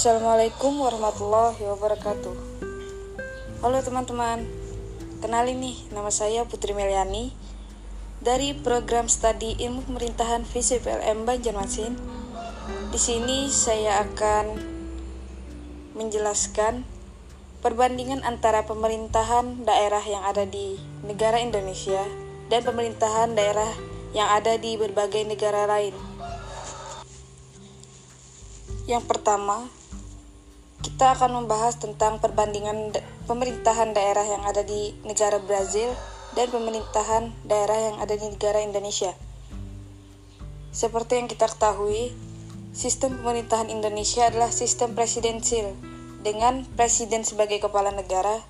Assalamualaikum warahmatullahi wabarakatuh. Halo teman-teman, kenalin nih, nama saya Putri Meliani dari program studi Ilmu Pemerintahan VCPLM Banjarmasin. Di sini saya akan menjelaskan perbandingan antara pemerintahan daerah yang ada di negara Indonesia dan pemerintahan daerah yang ada di berbagai negara lain. Yang pertama, kita akan membahas tentang perbandingan pemerintahan daerah yang ada di negara Brazil dan pemerintahan daerah yang ada di negara Indonesia. Seperti yang kita ketahui, sistem pemerintahan Indonesia adalah sistem presidensil dengan presiden sebagai kepala negara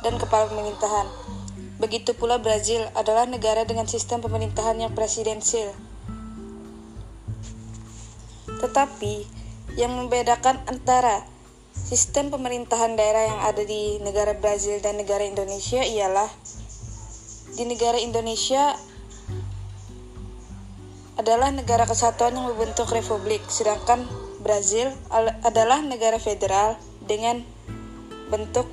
dan kepala pemerintahan. Begitu pula Brazil adalah negara dengan sistem pemerintahan yang presidensil. Tetapi yang membedakan antara Sistem pemerintahan daerah yang ada di negara Brazil dan negara Indonesia ialah di negara Indonesia adalah negara kesatuan yang membentuk republik, sedangkan Brazil adalah negara federal dengan bentuk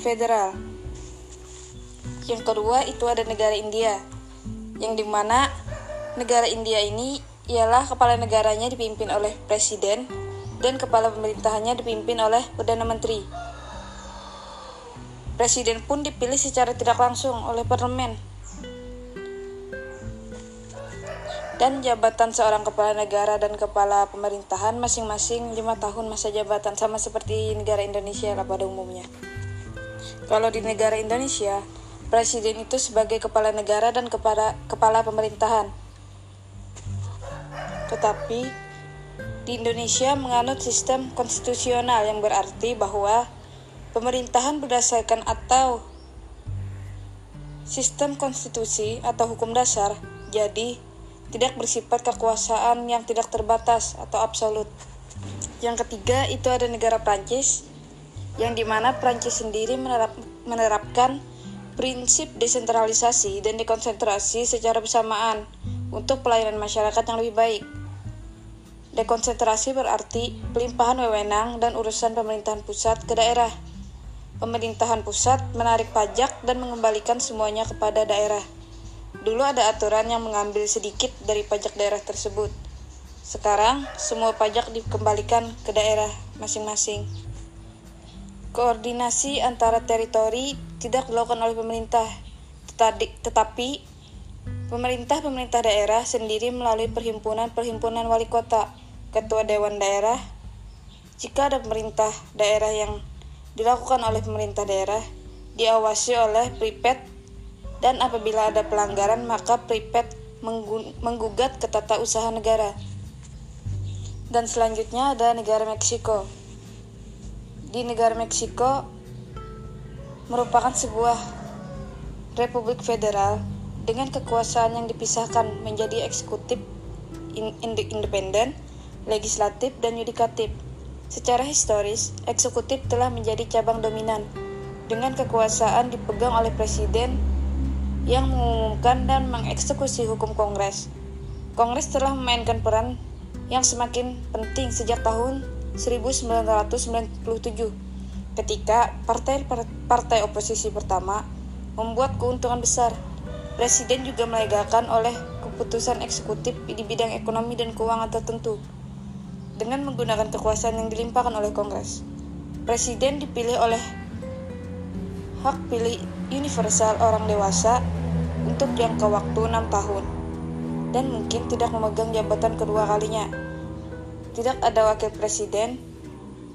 federal. Yang kedua itu ada negara India, yang di mana negara India ini ialah kepala negaranya dipimpin oleh presiden dan kepala pemerintahannya dipimpin oleh Perdana Menteri. Presiden pun dipilih secara tidak langsung oleh parlemen. Dan jabatan seorang kepala negara dan kepala pemerintahan masing-masing lima tahun masa jabatan sama seperti negara Indonesia lah pada umumnya. Kalau di negara Indonesia, presiden itu sebagai kepala negara dan kepala kepala pemerintahan. Tetapi di Indonesia menganut sistem konstitusional yang berarti bahwa pemerintahan berdasarkan atau sistem konstitusi atau hukum dasar, jadi tidak bersifat kekuasaan yang tidak terbatas atau absolut. Yang ketiga itu ada negara Prancis, yang di mana Prancis sendiri menerap, menerapkan prinsip desentralisasi dan dekonsentrasi secara bersamaan untuk pelayanan masyarakat yang lebih baik. Dekonsentrasi berarti pelimpahan wewenang dan urusan pemerintahan pusat ke daerah. Pemerintahan pusat menarik pajak dan mengembalikan semuanya kepada daerah. Dulu ada aturan yang mengambil sedikit dari pajak daerah tersebut. Sekarang, semua pajak dikembalikan ke daerah masing-masing. Koordinasi antara teritori tidak dilakukan oleh pemerintah, tetapi pemerintah-pemerintah daerah sendiri melalui perhimpunan-perhimpunan wali kota ketua dewan daerah, jika ada pemerintah daerah yang dilakukan oleh pemerintah daerah, diawasi oleh pripet dan apabila ada pelanggaran maka pripet menggugat ke tata usaha negara. Dan selanjutnya ada negara Meksiko. Di negara Meksiko merupakan sebuah republik federal dengan kekuasaan yang dipisahkan menjadi eksekutif independen legislatif, dan yudikatif. Secara historis, eksekutif telah menjadi cabang dominan, dengan kekuasaan dipegang oleh presiden yang mengumumkan dan mengeksekusi hukum Kongres. Kongres telah memainkan peran yang semakin penting sejak tahun 1997 ketika partai partai oposisi pertama membuat keuntungan besar. Presiden juga melegakan oleh keputusan eksekutif di bidang ekonomi dan keuangan tertentu dengan menggunakan kekuasaan yang dilimpahkan oleh Kongres. Presiden dipilih oleh hak pilih universal orang dewasa untuk jangka waktu 6 tahun dan mungkin tidak memegang jabatan kedua kalinya. Tidak ada wakil presiden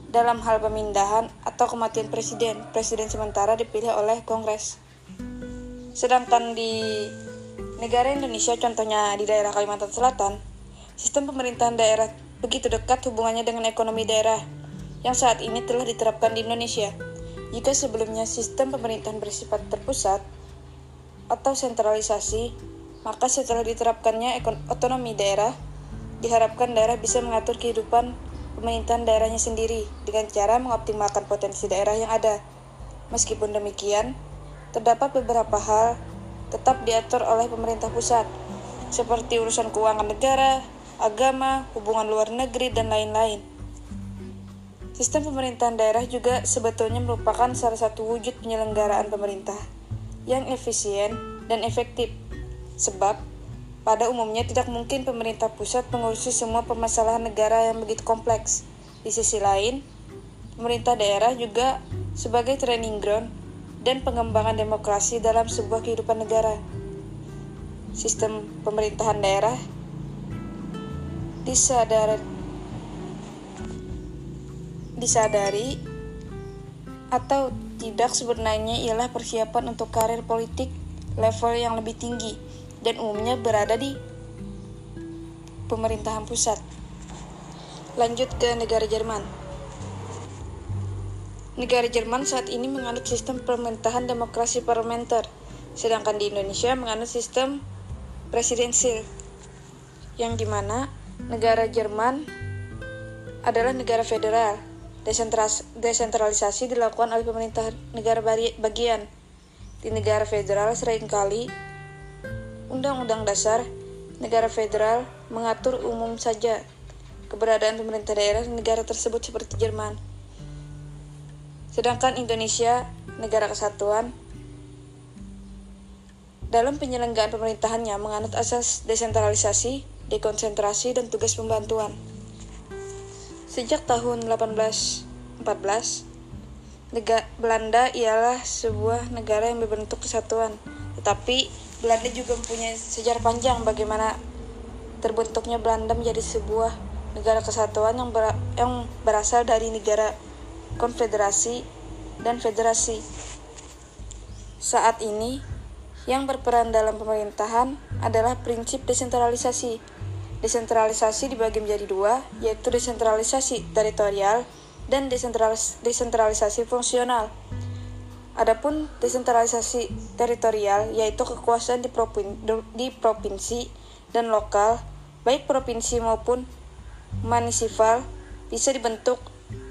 dalam hal pemindahan atau kematian presiden. Presiden sementara dipilih oleh Kongres. Sedangkan di negara Indonesia, contohnya di daerah Kalimantan Selatan, sistem pemerintahan daerah begitu dekat hubungannya dengan ekonomi daerah yang saat ini telah diterapkan di Indonesia. Jika sebelumnya sistem pemerintahan bersifat terpusat atau sentralisasi, maka setelah diterapkannya otonomi daerah, diharapkan daerah bisa mengatur kehidupan pemerintahan daerahnya sendiri dengan cara mengoptimalkan potensi daerah yang ada. Meskipun demikian, terdapat beberapa hal tetap diatur oleh pemerintah pusat, seperti urusan keuangan negara, agama, hubungan luar negeri, dan lain-lain. Sistem pemerintahan daerah juga sebetulnya merupakan salah satu wujud penyelenggaraan pemerintah yang efisien dan efektif. Sebab, pada umumnya tidak mungkin pemerintah pusat mengurusi semua permasalahan negara yang begitu kompleks. Di sisi lain, pemerintah daerah juga sebagai training ground dan pengembangan demokrasi dalam sebuah kehidupan negara. Sistem pemerintahan daerah disadari disadari atau tidak sebenarnya ialah persiapan untuk karir politik level yang lebih tinggi dan umumnya berada di pemerintahan pusat. Lanjut ke negara Jerman. Negara Jerman saat ini menganut sistem pemerintahan demokrasi parlementer, sedangkan di Indonesia menganut sistem presidensil, yang di mana negara Jerman adalah negara federal desentralisasi dilakukan oleh pemerintah negara bagian. Di negara federal sering kali Undang-Undang Dasar negara federal mengatur umum saja keberadaan pemerintah daerah negara tersebut seperti Jerman. Sedangkan Indonesia, negara kesatuan, dalam penyelenggaraan pemerintahannya menganut asas desentralisasi, dekonsentrasi, dan tugas pembantuan. Sejak tahun 1814, negara Belanda ialah sebuah negara yang berbentuk kesatuan. Tetapi Belanda juga mempunyai sejarah panjang bagaimana terbentuknya Belanda menjadi sebuah negara kesatuan yang, ber yang berasal dari negara konfederasi dan federasi. Saat ini, yang berperan dalam pemerintahan adalah prinsip desentralisasi Desentralisasi dibagi menjadi dua, yaitu desentralisasi teritorial dan desentralis desentralisasi fungsional. Adapun desentralisasi teritorial yaitu kekuasaan di, provin di provinsi dan lokal, baik provinsi maupun munisipal, bisa dibentuk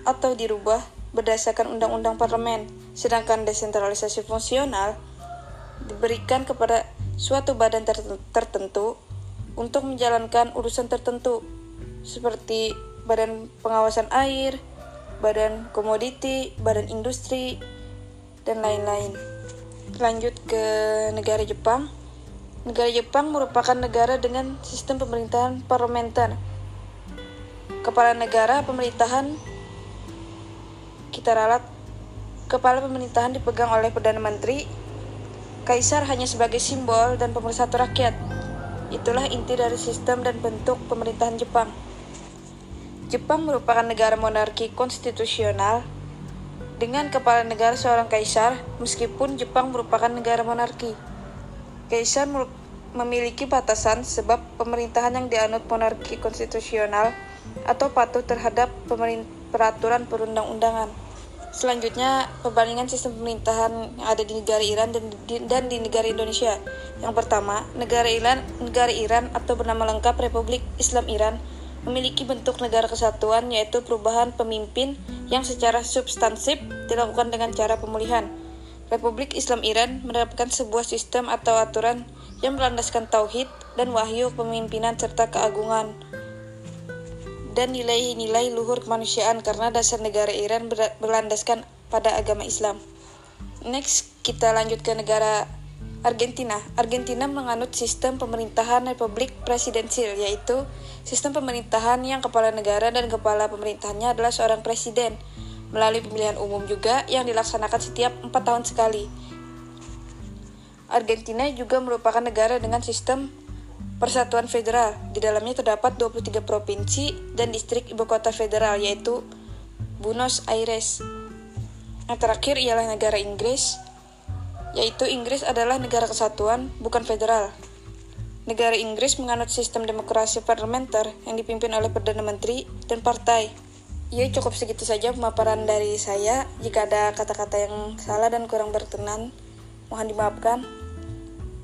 atau dirubah berdasarkan undang-undang parlemen. Sedangkan desentralisasi fungsional diberikan kepada suatu badan tertentu untuk menjalankan urusan tertentu seperti badan pengawasan air, badan komoditi, badan industri, dan lain-lain. Lanjut ke negara Jepang. Negara Jepang merupakan negara dengan sistem pemerintahan parlementer. Kepala negara pemerintahan kita ralat kepala pemerintahan dipegang oleh Perdana Menteri. Kaisar hanya sebagai simbol dan pemersatu rakyat. Itulah inti dari sistem dan bentuk pemerintahan Jepang. Jepang merupakan negara monarki konstitusional dengan kepala negara seorang kaisar, meskipun Jepang merupakan negara monarki. Kaisar memiliki batasan sebab pemerintahan yang dianut monarki konstitusional atau patuh terhadap peraturan perundang-undangan. Selanjutnya, perbandingan sistem pemerintahan yang ada di negara Iran dan di, dan di negara Indonesia. Yang pertama, negara Iran, negara Iran atau bernama lengkap Republik Islam Iran memiliki bentuk negara kesatuan yaitu perubahan pemimpin yang secara substansif dilakukan dengan cara pemulihan. Republik Islam Iran menerapkan sebuah sistem atau aturan yang berlandaskan tauhid dan wahyu pemimpinan serta keagungan dan nilai-nilai luhur kemanusiaan karena dasar negara Iran berlandaskan pada agama Islam. Next, kita lanjut ke negara Argentina. Argentina menganut sistem pemerintahan republik presidensil, yaitu sistem pemerintahan yang kepala negara dan kepala pemerintahannya adalah seorang presiden, melalui pemilihan umum juga yang dilaksanakan setiap empat tahun sekali. Argentina juga merupakan negara dengan sistem Persatuan Federal. Di dalamnya terdapat 23 provinsi dan distrik ibu kota federal yaitu Buenos Aires. Yang terakhir ialah negara Inggris, yaitu Inggris adalah negara kesatuan, bukan federal. Negara Inggris menganut sistem demokrasi parlementer yang dipimpin oleh Perdana Menteri dan partai. Ya cukup segitu saja pemaparan dari saya. Jika ada kata-kata yang salah dan kurang berkenan, mohon dimaafkan.